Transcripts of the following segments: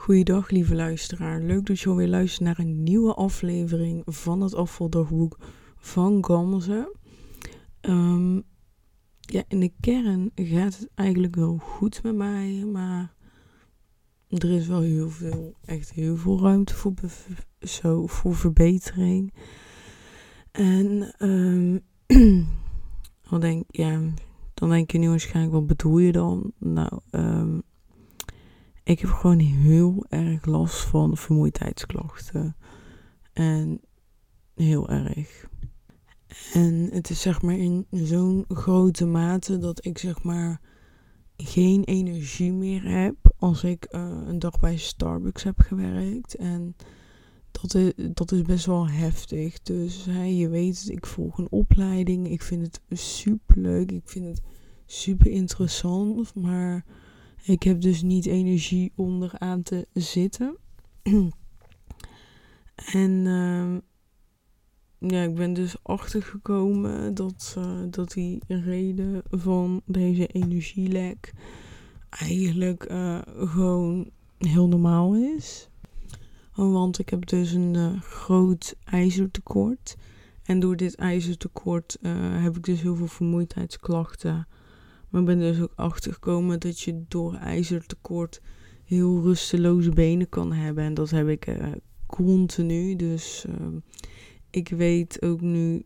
Goeiedag, lieve luisteraar. Leuk dat je alweer luistert naar een nieuwe aflevering van het afvaldagboek van Gamze. Um, ja, in de kern gaat het eigenlijk wel goed met mij, maar er is wel heel veel, echt heel veel ruimte voor, zo, voor verbetering. En um, dan denk, ja, dan denk je nu waarschijnlijk, wat bedoel je dan? Nou, um, ik heb gewoon heel erg last van vermoeidheidsklachten. En heel erg. En het is zeg maar in zo'n grote mate dat ik zeg maar geen energie meer heb als ik uh, een dag bij Starbucks heb gewerkt. En dat is, dat is best wel heftig. Dus hey, je weet, ik volg een opleiding. Ik vind het super leuk. Ik vind het super interessant. Maar ik heb dus niet energie om eraan te zitten. en uh, ja, ik ben dus achtergekomen dat, uh, dat die reden van deze energielek eigenlijk uh, gewoon heel normaal is. Want ik heb dus een uh, groot ijzertekort. En door dit ijzertekort heb ik dus heel veel vermoeidheidsklachten maar ik ben dus ook achtergekomen dat je door ijzertekort heel rusteloze benen kan hebben. En dat heb ik uh, continu. Dus uh, ik weet ook nu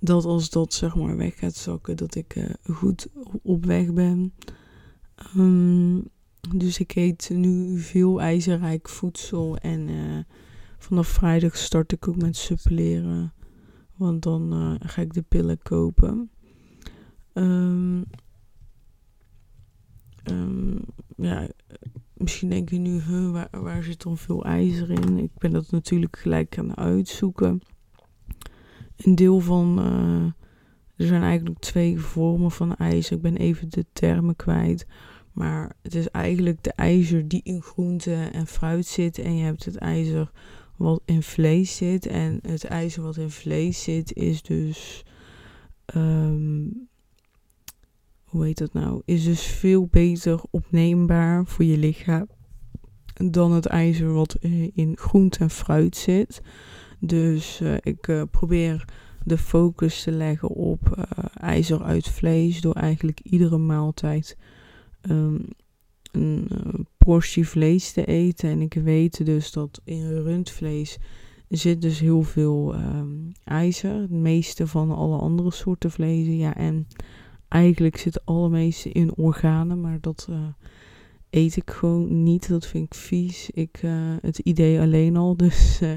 dat als dat zeg maar weg gaat zakken, dat ik uh, goed op weg ben. Um, dus ik eet nu veel ijzerrijk voedsel. En vanaf vrijdag start ik ook met suppeleren. Want dan ga ik de pillen kopen. Um, ja, misschien denk je nu, waar, waar zit dan veel ijzer in? Ik ben dat natuurlijk gelijk aan uitzoeken. Een deel van, uh, er zijn eigenlijk twee vormen van ijzer. Ik ben even de termen kwijt. Maar het is eigenlijk de ijzer die in groente en fruit zit. En je hebt het ijzer wat in vlees zit. En het ijzer wat in vlees zit is dus um, hoe heet dat nou, is dus veel beter opneembaar voor je lichaam dan het ijzer wat eh, in groente en fruit zit. Dus uh, ik uh, probeer de focus te leggen op ijzer uit vlees door eigenlijk iedere maaltijd um, een portie vlees te eten. En ik weet dus dat in rundvlees zit dus heel veel um, ijzer. Het meeste van alle andere soorten vlees. Ja, en eigenlijk zit het allermeeste in organen, maar dat uh, eet ik gewoon niet. Dat vind ik vies. Ik, uh, het idee alleen al, dus uh,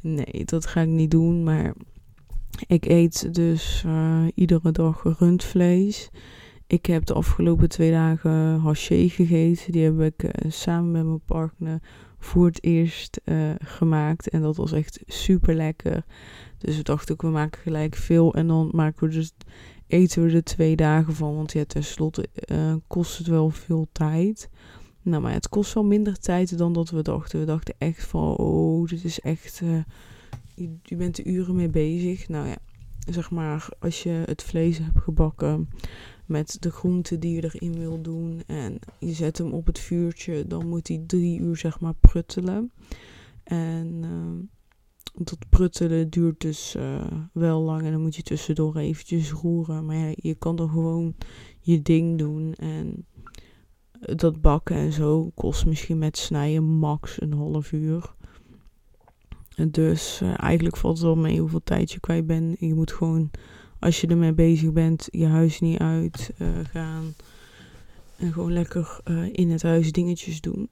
nee, dat ga ik niet doen. Maar ik eet dus iedere dag rundvlees. Ik heb de afgelopen twee dagen haché gegeten. Die heb ik samen met mijn partner voor het eerst gemaakt. En dat was echt super lekker. Dus we dachten ook, we maken gelijk veel. En dan maken we dus eten we er twee dagen van. Want ja, tenslotte uh, kost het wel veel tijd. Nou, maar het kost wel minder tijd dan dat we dachten. We dachten echt van, oh, dit is echt... Uh, je, bent er uren mee bezig. Nou ja, zeg maar, als je het vlees hebt gebakken met de groenten die je erin wil doen... en je zet hem op het vuurtje, dan moet hij drie uur, zeg maar, pruttelen. En... Uh, dat pruttelen duurt dus uh, wel lang en dan moet je tussendoor eventjes roeren. Maar je kan er gewoon je ding doen en dat bakken en zo kost misschien met snijden max een half uur. Dus uh, eigenlijk valt het wel mee hoeveel tijd je kwijt bent. Je moet gewoon, als je ermee bezig bent, je huis niet uit gaan. En gewoon lekker in het huis dingetjes doen.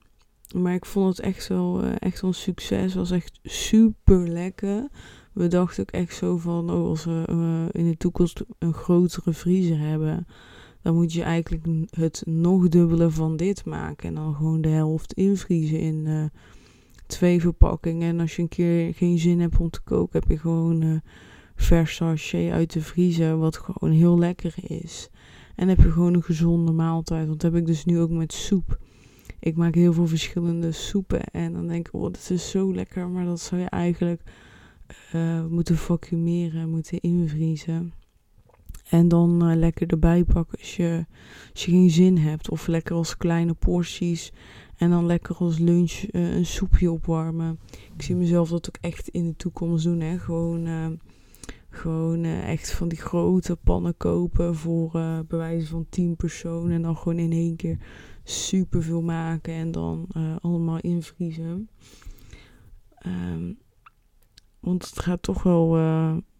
Maar ik vond het echt wel, uh, echt een succes. Het was echt super lekker. We dachten ook echt zo van, oh, als we uh, in de toekomst een grotere vriezer hebben, dan moet je eigenlijk het nog dubbele van dit maken. En dan gewoon de helft invriezen in uh, twee verpakkingen. En als je een keer geen zin hebt om te koken, heb je gewoon vers sachet uit de vriezer, wat gewoon heel lekker is. En heb je gewoon een gezonde maaltijd. Want dat heb ik dus nu ook met soep. Ik maak heel veel verschillende soepen. En dan denk ik, oh, dat is zo lekker. Maar dat zou je eigenlijk uh, moeten vacuumeren, moeten invriezen. En dan uh, lekker erbij pakken als je, als je geen zin hebt. Of lekker als kleine porties. En dan lekker als lunch uh, een soepje opwarmen. Ik zie mezelf dat ook echt in de toekomst doen. Hè? Gewoon, gewoon echt van die grote pannen kopen voor bewijzen van 10 personen. En dan gewoon in één keer super veel maken. En dan allemaal invriezen. Um, want het gaat toch wel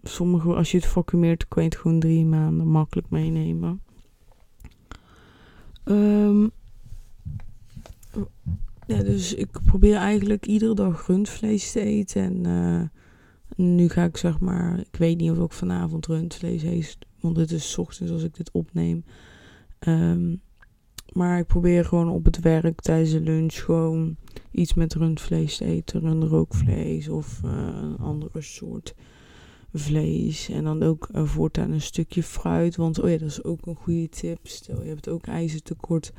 sommige, als je het vacuumeert, kun je het gewoon drie maanden makkelijk meenemen. Um, ja, dus ik probeer eigenlijk iedere dag rundvlees te eten. En uh, nu ga ik zeg maar, ik weet niet of ik vanavond rundvlees eet, want het is ochtends als ik dit opneem. Um, maar ik probeer gewoon op het werk tijdens de lunch gewoon iets met rundvlees te eten. Een rookvlees of uh, een andere soort vlees. En dan ook uh, voortaan een stukje fruit. Want oh ja, dat is ook een goede tip. Stel je hebt ook ijzertekort.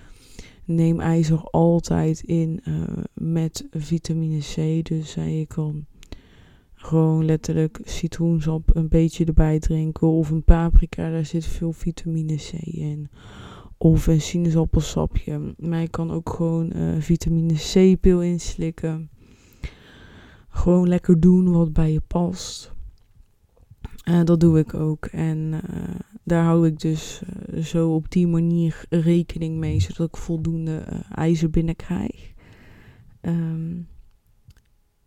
Neem ijzer altijd in uh, met vitamine C. Dus uh, je kan gewoon letterlijk citroensap een beetje erbij drinken. Of een paprika, daar zit veel vitamine C in. Of een sinaasappelsapje. Maar je kan ook gewoon vitamine C-pil inslikken. Gewoon lekker doen wat bij je past. Uh, dat doe ik ook. En uh, daar hou ik dus zo op die manier rekening mee, zodat ik voldoende ijzer binnenkrijg. Um,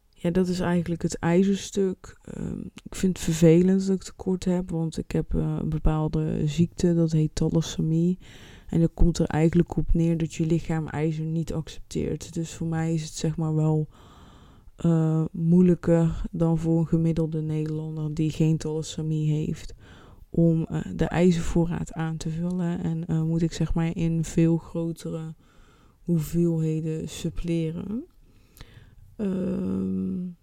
ja, dat is eigenlijk het ijzerstuk. Um, ik vind het vervelend dat ik tekort heb, want ik heb een bepaalde ziekte, dat heet thalassemie. En dat komt er eigenlijk op neer dat je lichaam ijzer niet accepteert. Dus voor mij is het zeg maar wel uh, moeilijker dan voor een gemiddelde Nederlander die geen thalassemie heeft om uh, de ijzervoorraad aan te vullen. En uh, moet ik zeg maar in veel grotere hoeveelheden suppleren. Um,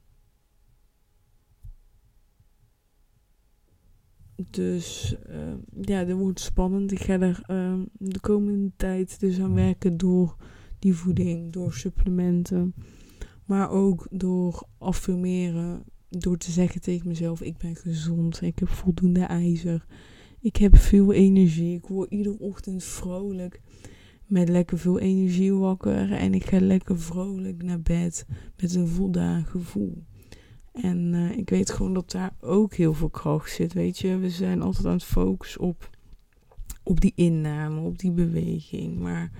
dus uh, ja, dat wordt spannend. Ik ga er uh, de komende tijd dus aan werken door die voeding, door supplementen. Maar ook door affirmeren, door te zeggen tegen mezelf: ik ben gezond, ik heb voldoende ijzer, ik heb veel energie, ik word iedere ochtend vrolijk met lekker veel energie wakker en ik ga lekker vrolijk naar bed met een voldaan gevoel. En uh, ik weet gewoon dat daar ook heel veel kracht zit, weet je. We zijn altijd aan het focussen op, op die inname, op die beweging. Maar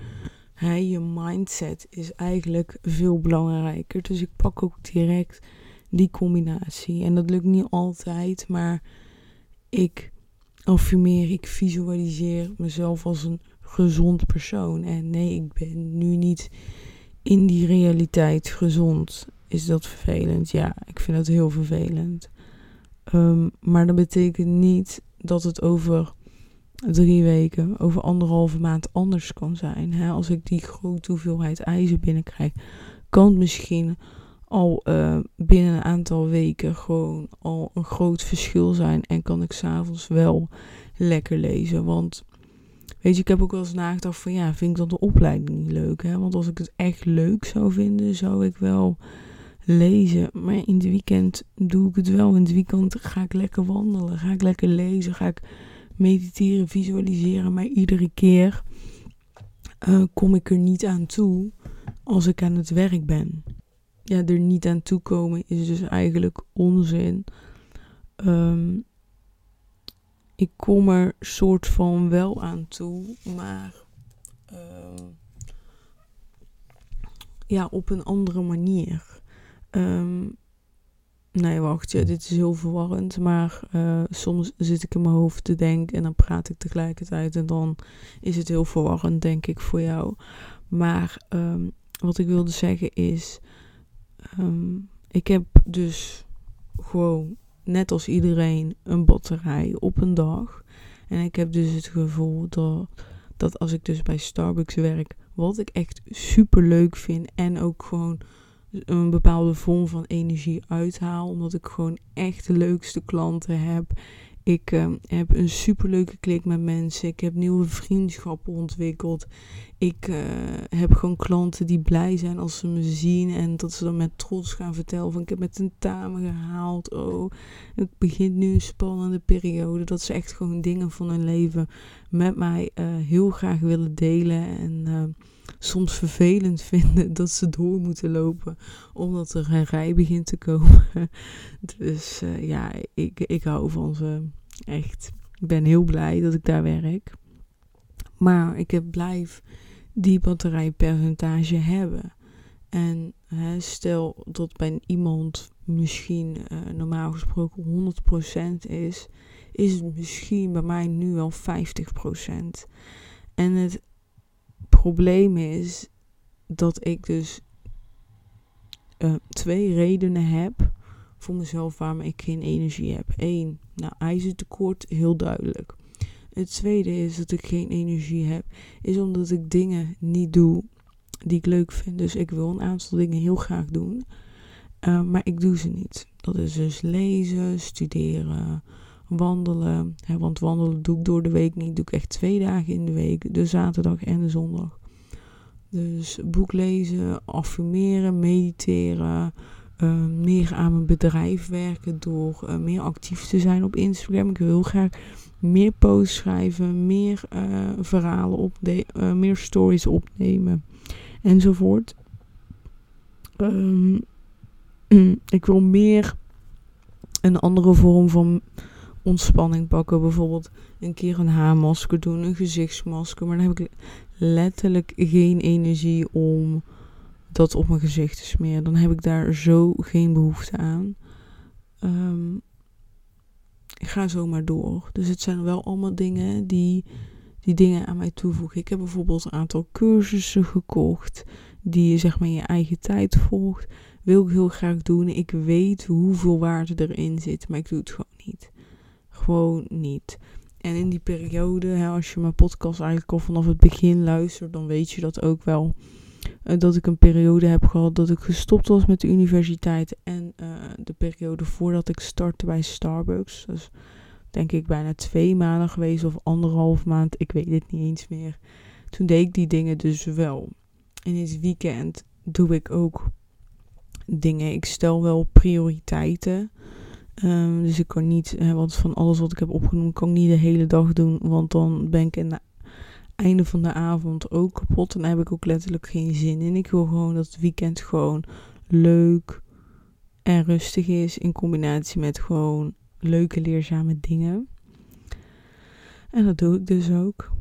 He, je mindset is eigenlijk veel belangrijker. Dus ik pak ook direct die combinatie. En dat lukt niet altijd, maar ik affirmeer, ik visualiseer mezelf als een gezond persoon. En nee, ik ben nu niet in die realiteit gezond. Is dat vervelend? Ja, ik vind dat heel vervelend. Um, maar dat betekent niet dat het over drie weken, over anderhalve maand anders kan zijn. Hè? Als ik die grote hoeveelheid ijzer binnenkrijg, kan het misschien al uh, binnen een aantal weken gewoon al een groot verschil zijn. En kan ik s'avonds wel lekker lezen. Want weet je, ik heb ook wel eens nagedacht van ja, vind ik dan de opleiding niet leuk? Hè? Want als ik het echt leuk zou vinden, zou ik wel lezen. Maar in het weekend doe ik het wel. In het weekend ga ik lekker wandelen, ga ik lekker lezen, ga ik mediteren, visualiseren, maar iedere keer uh, kom ik er niet aan toe als ik aan het werk ben. Ja, er niet aan toe komen is dus eigenlijk onzin. Um, ik kom er soort van wel aan toe, maar uh, ja, op een andere manier. Um, Nee, wacht, dit is heel verwarrend. Maar uh, soms zit ik in mijn hoofd te denken en dan praat ik tegelijkertijd. En dan is het heel verwarrend, denk ik, voor jou. Maar um, wat ik wilde zeggen is. Um, ik heb dus gewoon, net als iedereen, een batterij op een dag. En ik heb dus het gevoel dat, dat als ik dus bij Starbucks werk, wat ik echt super leuk vind. En ook gewoon een bepaalde vorm van energie uithaal. Omdat ik gewoon echt de leukste klanten heb. Ik uh, heb een superleuke klik met mensen. Ik heb nieuwe vriendschappen ontwikkeld. Ik uh, heb gewoon klanten die blij zijn als ze me zien. En dat ze dan met trots gaan vertellen van ik heb met tentamen gehaald. Oh, het begint nu een spannende periode. Dat ze echt gewoon dingen van hun leven met mij uh, heel graag willen delen. En soms vervelend vinden dat ze door moeten lopen. Omdat er een rij begint te komen. Dus ja, ik, ik hou van ze. Echt. Ik ben heel blij dat ik daar werk. Maar ik heb blijf die batterijpercentage hebben. En hè, stel dat bij iemand misschien uh, normaal gesproken 100% is, is het misschien bij mij nu wel 50%. En het probleem is dat ik dus uh, twee redenen heb voor mezelf waarom ik geen energie heb. Eén, nou, ijzertekort, heel duidelijk. Het tweede is dat ik geen energie heb, is omdat ik dingen niet doe die ik leuk vind. Dus ik wil een aantal dingen heel graag doen, uh, maar ik doe ze niet. Dat is dus lezen, studeren, wandelen. Want wandelen doe ik door de week niet. Doe ik echt twee dagen in de week, de zaterdag en de zondag. Dus boek lezen, affirmeren, mediteren, uh, meer aan mijn bedrijf werken door uh, meer actief te zijn op Instagram. Ik wil graag meer posts schrijven, meer uh, verhalen opnemen, meer stories opnemen enzovoort. Um, ik wil meer een andere vorm van ontspanning pakken. Bijvoorbeeld een keer een haarmasker doen, een gezichtsmasker. Maar dan heb ik letterlijk geen energie om dat op mijn gezicht te smeren. Dan heb ik daar zo geen behoefte aan. Um, ik ga zomaar door. Dus het zijn wel allemaal dingen die, die dingen aan mij toevoegen. Ik heb bijvoorbeeld een aantal cursussen gekocht. Die je zeg maar in je eigen tijd volgt. Wil ik heel graag doen. Ik weet hoeveel waarde erin zit. Maar ik doe het gewoon niet. Gewoon niet. En in die periode, als je mijn podcast eigenlijk al vanaf het begin luistert, dan weet je dat ook wel. Uh, dat ik een periode heb gehad dat ik gestopt was met de universiteit. En uh, de periode voordat ik startte bij Starbucks. Dus denk ik bijna twee maanden geweest of anderhalf maand. Ik weet het niet eens meer. Toen deed ik die dingen dus wel. In het weekend doe ik ook dingen. Ik stel wel prioriteiten. Um, dus ik kan niet, want van alles wat ik heb opgenoemd, kan ik niet de hele dag doen. Want dan ben ik in de einde van de avond ook kapot. En daar heb ik ook letterlijk geen zin in. Ik wil gewoon dat het weekend gewoon leuk en rustig is. In combinatie met gewoon leuke, leerzame dingen. En dat doe ik dus ook.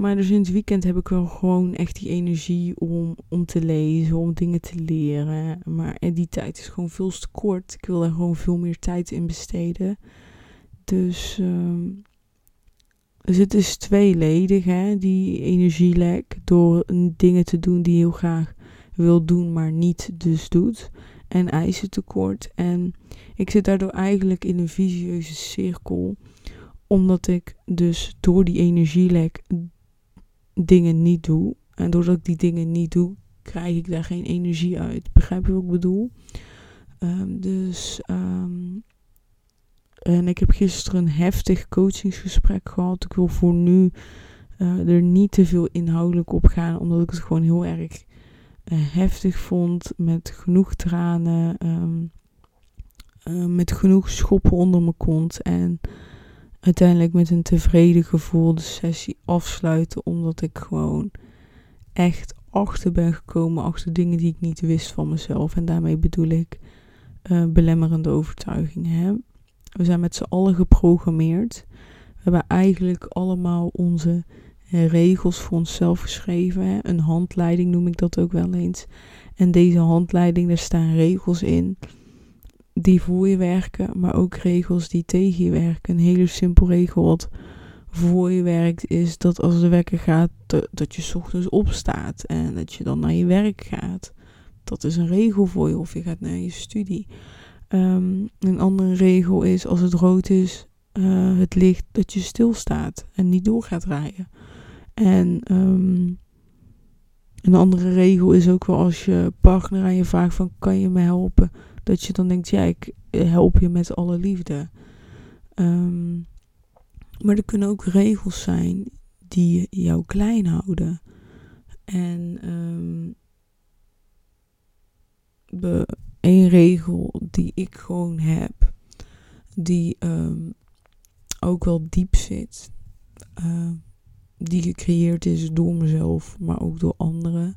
Maar dus in het weekend heb ik wel gewoon echt die energie om, om te lezen, om dingen te leren. Maar die tijd is gewoon veel te kort. Ik wil er gewoon veel meer tijd in besteden. Dus um, dus het is tweeledig, hè, die energielek. Door dingen te doen die je heel graag wil doen, maar niet dus doet. En ijzertekort. En ik zit daardoor eigenlijk in een visieuze cirkel. Omdat ik dus door die energielek dingen niet doe. En doordat ik die dingen niet doe, krijg ik daar geen energie uit. Begrijp je wat ik bedoel? Um, dus um, en ik heb gisteren een heftig coachingsgesprek gehad. Ik wil voor nu uh, er niet te veel inhoudelijk op gaan, omdat ik het gewoon heel erg uh, heftig vond. Met genoeg tranen, um, uh, met genoeg schoppen onder mijn kont. En uiteindelijk met een tevreden gevoel de sessie afsluiten, omdat ik gewoon echt achter ben gekomen, achter dingen die ik niet wist van mezelf. En daarmee bedoel ik belemmerende overtuigingen. Hè? We zijn met z'n allen geprogrammeerd. We hebben eigenlijk allemaal onze regels voor onszelf geschreven. Een handleiding noem ik dat ook wel eens. En deze handleiding, daar staan regels in die voor je werken, maar ook regels die tegen je werken. Een hele simpel regel wat voor je werkt is dat als de wekker gaat, dat je ochtends opstaat en dat je dan naar je werk gaat. Dat is een regel voor je of je gaat naar je studie. Um, een andere regel is als het rood is, uh, het licht, dat je stilstaat en niet door gaat rijden. En um, een andere regel is ook wel als je partner aan je vraagt van kan je me helpen, dat je dan denkt ja ik help je met alle liefde. Um, Maar er kunnen ook regels zijn die jou klein houden. En um, een regel die ik gewoon heb, die um, ook wel diep zit, die gecreëerd is door mezelf, maar ook door anderen,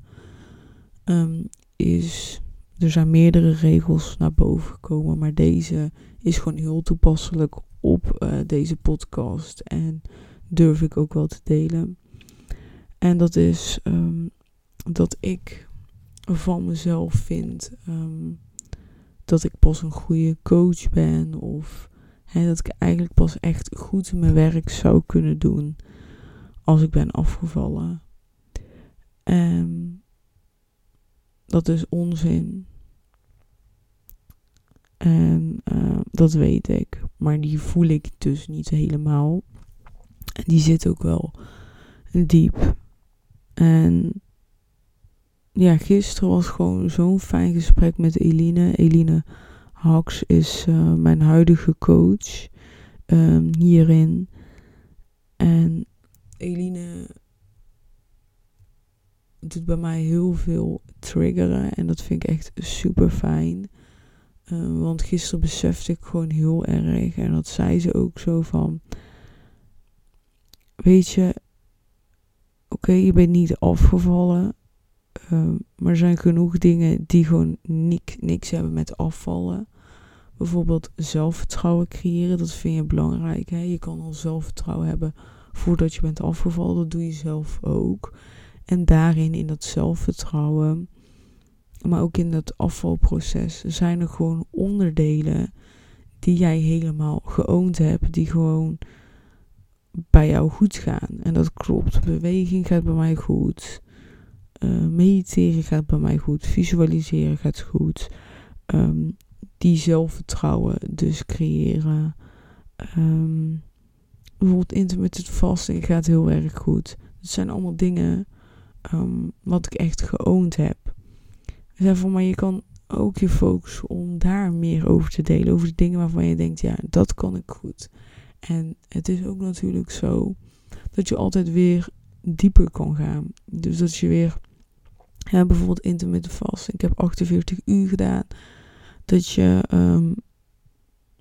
is er zijn meerdere regels naar boven gekomen, maar deze is gewoon heel toepasselijk op uh, deze podcast en durf ik ook wel te delen. En dat is um, dat ik van mezelf vind um, dat ik pas een goede coach ben of dat ik eigenlijk pas echt goed mijn werk zou kunnen doen als ik ben afgevallen. En dat is onzin. En uh, dat weet ik. Maar die voel ik dus niet helemaal. En die zit ook wel diep. En ja, gisteren was gewoon zo'n fijn gesprek met Eline. Eline Haks is uh, mijn huidige coach um, hierin. En Eline doet bij mij heel veel triggeren. En dat vind ik echt super fijn. Uh, want gisteren besefte ik gewoon heel erg. En dat zei ze ook zo van. Weet je, oké, je bent niet afgevallen. Uh, maar er zijn genoeg dingen die gewoon niks, niks hebben met afvallen. Bijvoorbeeld zelfvertrouwen creëren, dat vind je belangrijk. Hè? Je kan al zelfvertrouwen hebben voordat je bent afgevallen. Dat doe je zelf ook. En daarin, in dat zelfvertrouwen, maar ook in dat afvalproces, zijn er gewoon onderdelen die jij helemaal geoond hebt, die gewoon bij jou goed gaan. En dat klopt. Beweging gaat bij mij goed. Uh, mediteren gaat bij mij goed. Visualiseren gaat goed. Um, die zelfvertrouwen dus creëren. Um, bijvoorbeeld intermittent fasting gaat heel erg goed. Dat zijn allemaal dingen um, wat ik echt geoond heb. Maar je kan ook je focussen om daar meer over te delen. Over de dingen waarvan je denkt, ja, dat kan ik goed. En het is ook natuurlijk zo dat je altijd weer dieper kan gaan. Dus dat je weer, bijvoorbeeld intermittent fasting. Ik heb 48 uur gedaan. Dat je um,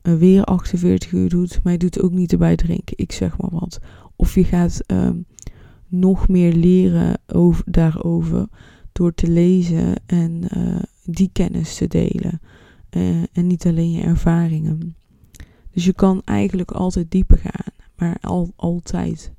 weer 48 uur doet, maar je doet ook niet erbij drinken. Ik zeg maar wat. Of je gaat um, nog meer leren over, daarover door te lezen en uh, die kennis te delen. Uh, en niet alleen je ervaringen. Dus je kan eigenlijk altijd dieper gaan, maar al, altijd.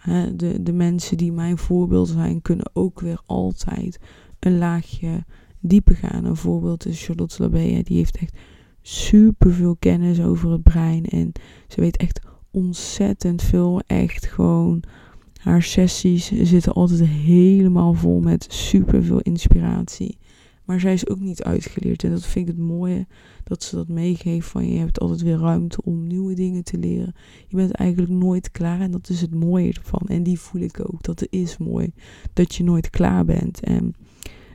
Hè, de, de mensen die mijn voorbeeld zijn, kunnen ook weer altijd een laagje dieper gaan. Een voorbeeld is Charlotte Labea, die heeft echt super veel kennis over het brein. En ze weet echt ontzettend veel. Echt gewoon. Haar sessies zitten altijd helemaal vol met super veel inspiratie. Maar zij is ook niet uitgeleerd. En dat vind ik het mooie dat ze dat meegeeft. Van je hebt altijd weer ruimte om nieuwe dingen te leren. Je bent eigenlijk nooit klaar. En dat is het mooie ervan. En die voel ik ook. Dat is mooi. Dat je nooit klaar bent. En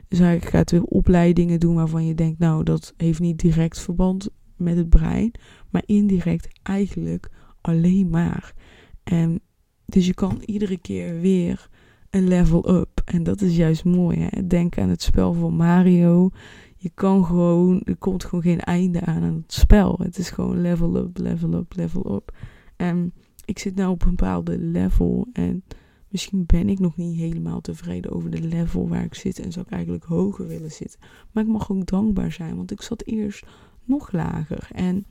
zij gaat weer opleidingen doen waarvan je denkt, nou, dat heeft niet direct verband met het brein. Maar indirect eigenlijk alleen maar. En dus je kan iedere keer weer een level up. En dat is juist mooi. Hè? Denk aan het spel van Mario. Je kan gewoon, er komt gewoon geen einde aan aan het spel. Het is gewoon level up, level up, level up. En ik zit nou op een bepaalde level. En misschien ben ik nog niet helemaal tevreden over de level waar ik zit. En zou ik eigenlijk hoger willen zitten. Maar ik mag ook dankbaar zijn. Want ik zat eerst nog lager. En,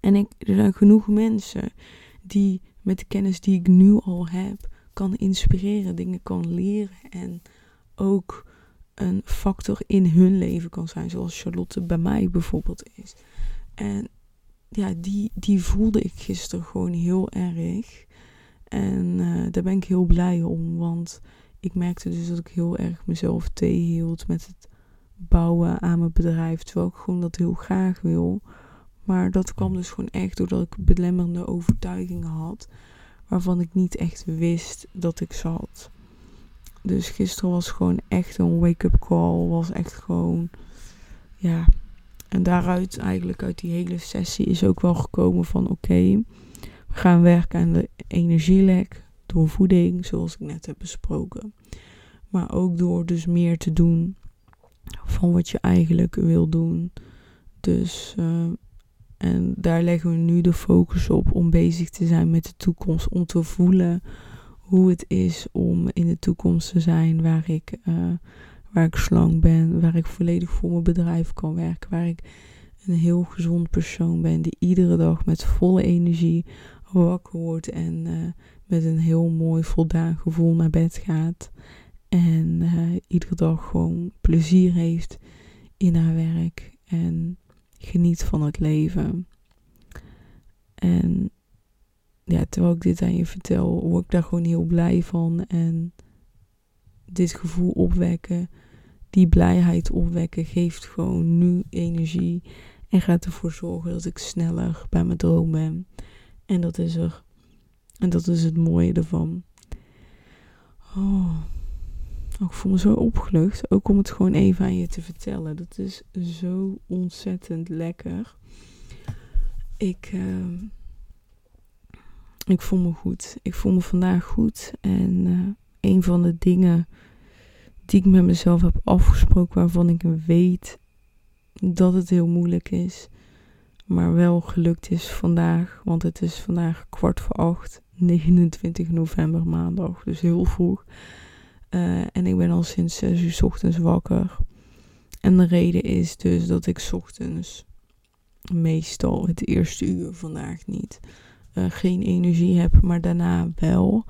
en ik, er zijn genoeg mensen die met de kennis die ik nu al heb kan inspireren, dingen kan leren en ook een factor in hun leven kan zijn, zoals Charlotte bij mij bijvoorbeeld is. En ja, die, die voelde ik gisteren gewoon heel erg. En uh, daar ben ik heel blij om, want ik merkte dus dat ik heel erg mezelf tegenhield met het bouwen aan mijn bedrijf, terwijl ik gewoon dat heel graag wil. Maar dat kwam dus gewoon echt doordat ik belemmerende overtuigingen had waarvan ik niet echt wist dat ik zat. Dus gisteren was gewoon echt een wake-up call. Was echt gewoon, ja. En daaruit, eigenlijk uit die hele sessie, is ook wel gekomen van: oké, gaan werken aan de energielek door voeding, zoals ik net heb besproken. Maar ook door dus meer te doen van wat je eigenlijk wil doen. Dus, uh, en daar leggen we nu de focus op om bezig te zijn met de toekomst. Om te voelen hoe het is om in de toekomst te zijn waar ik, uh, waar ik slank ben. Waar ik volledig voor mijn bedrijf kan werken. Waar ik een heel gezond persoon ben die iedere dag met volle energie wakker wordt en uh, met een heel mooi voldaan gevoel naar bed gaat. En uh, iedere dag gewoon plezier heeft in haar werk en geniet van het leven. En ja, terwijl ik dit aan je vertel, word ik daar gewoon heel blij van. En dit gevoel opwekken, die blijheid opwekken, geeft gewoon nu energie. En gaat ervoor zorgen dat ik sneller bij mijn droom ben. En dat is er. En dat is het mooie ervan. Oh. Ik voel me zo opgelucht. Ook om het gewoon even aan je te vertellen. Dat is zo ontzettend lekker. Ik, uh, ik voel me goed. Ik voel me vandaag goed. En uh, een van de dingen die ik met mezelf heb afgesproken, waarvan ik weet dat het heel moeilijk is, maar wel gelukt is vandaag. Want het is vandaag kwart voor acht, 29 november maandag, dus heel vroeg. Uh, en ik ben al sinds 6 uur ochtends wakker. En de reden is dus dat ik ochtends meestal het eerste uur vandaag niet uh, geen energie heb, maar daarna wel.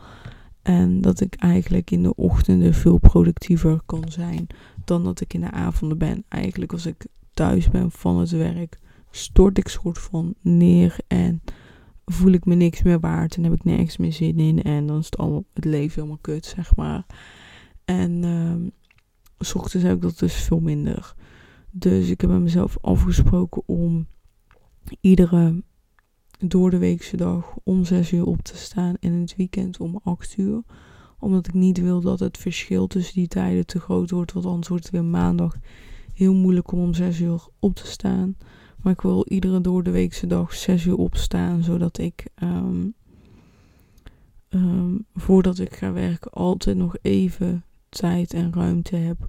En dat ik eigenlijk in de ochtenden veel productiever kan zijn dan dat ik in de avonden ben. Eigenlijk als ik thuis ben van het werk, stort ik soort van neer en voel ik me niks meer waard en heb ik nergens meer zin in. En dan is het, allemaal, het leven helemaal kut, zeg maar. En uh, s ochtends heb ik dat dus veel minder. Dus ik heb met mezelf afgesproken om iedere door de weekse dag om 6 uur op te staan en in het weekend om 8 uur. Omdat ik niet wil dat het verschil tussen die tijden te groot wordt, want anders wordt het weer maandag heel moeilijk om om 6 uur op te staan. Maar ik wil iedere door de weekse dag 6 uur opstaan, zodat ik um, um, voordat ik ga werken altijd nog even tijd en ruimte heb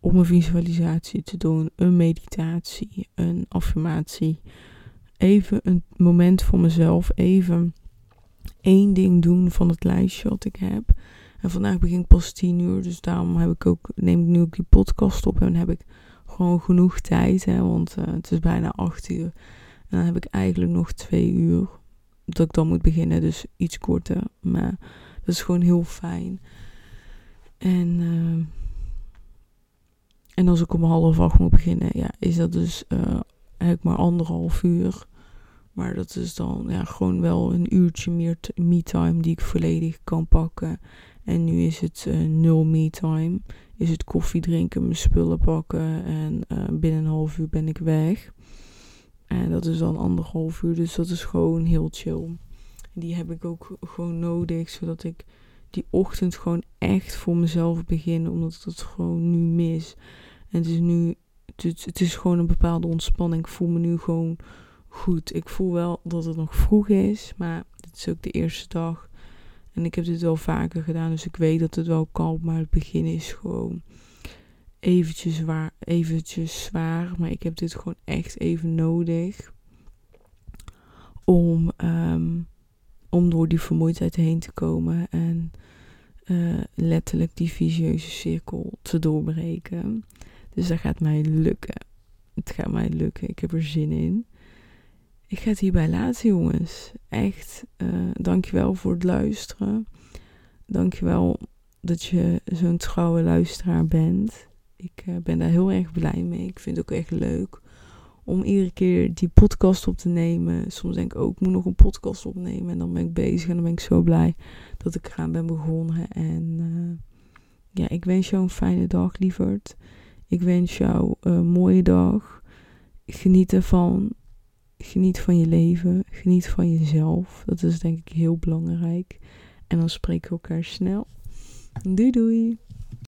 om een visualisatie te doen, een meditatie, een affirmatie. Even een moment voor mezelf, even één ding doen van het lijstje wat ik heb. En vandaag begin ik pas tien uur, dus daarom heb ik ook, neem ik nu ook die podcast op en heb ik gewoon genoeg tijd, hè, want uh, het is bijna acht uur. En dan heb ik eigenlijk nog twee uur dat ik dan moet beginnen, dus iets korter. Maar dat is gewoon heel fijn. En, uh, en als ik om half acht moet beginnen, ja, is dat dus uh, eigenlijk maar anderhalf uur. Maar dat is dan ja, gewoon wel een uurtje meer me-time die ik volledig kan pakken. En nu is het uh, nul me-time. Is het koffie drinken, mijn spullen pakken en uh, binnen een half uur ben ik weg. En dat is dan anderhalf uur, dus dat is gewoon heel chill. Die heb ik ook gewoon nodig, zodat ik die ochtend gewoon echt voor mezelf begin, omdat ik dat gewoon nu mis. En het is nu, het, het is gewoon een bepaalde ontspanning. Ik voel me nu gewoon goed. Ik voel wel dat het nog vroeg is, maar dit is ook de eerste dag. En ik heb dit wel vaker gedaan, dus ik weet dat het wel kan. Maar het begin is gewoon eventjes zwaar, eventjes zwaar. Maar ik heb dit gewoon echt even nodig. Om, um, om door die vermoeidheid heen te komen. En uh, letterlijk die visieuze cirkel te doorbreken. Dus dat gaat mij lukken. Het gaat mij lukken. Ik heb er zin in. Ik ga het hierbij laten, jongens. Echt, uh, dankjewel voor het luisteren. Dankjewel dat je zo'n trouwe luisteraar bent. Ik uh, ben daar heel erg blij mee. Ik vind het ook echt leuk om iedere keer die podcast op te nemen. Soms denk ik ook, ik moet nog een podcast opnemen. En dan ben ik bezig en dan ben ik zo blij dat ik eraan ben begonnen. En uh, ja, ik wens jou een fijne dag, lieverd. Ik wens jou een mooie dag. Geniet ervan. Geniet van je leven. Geniet van jezelf. Dat is denk ik heel belangrijk. En dan spreken we elkaar snel. Doei doei.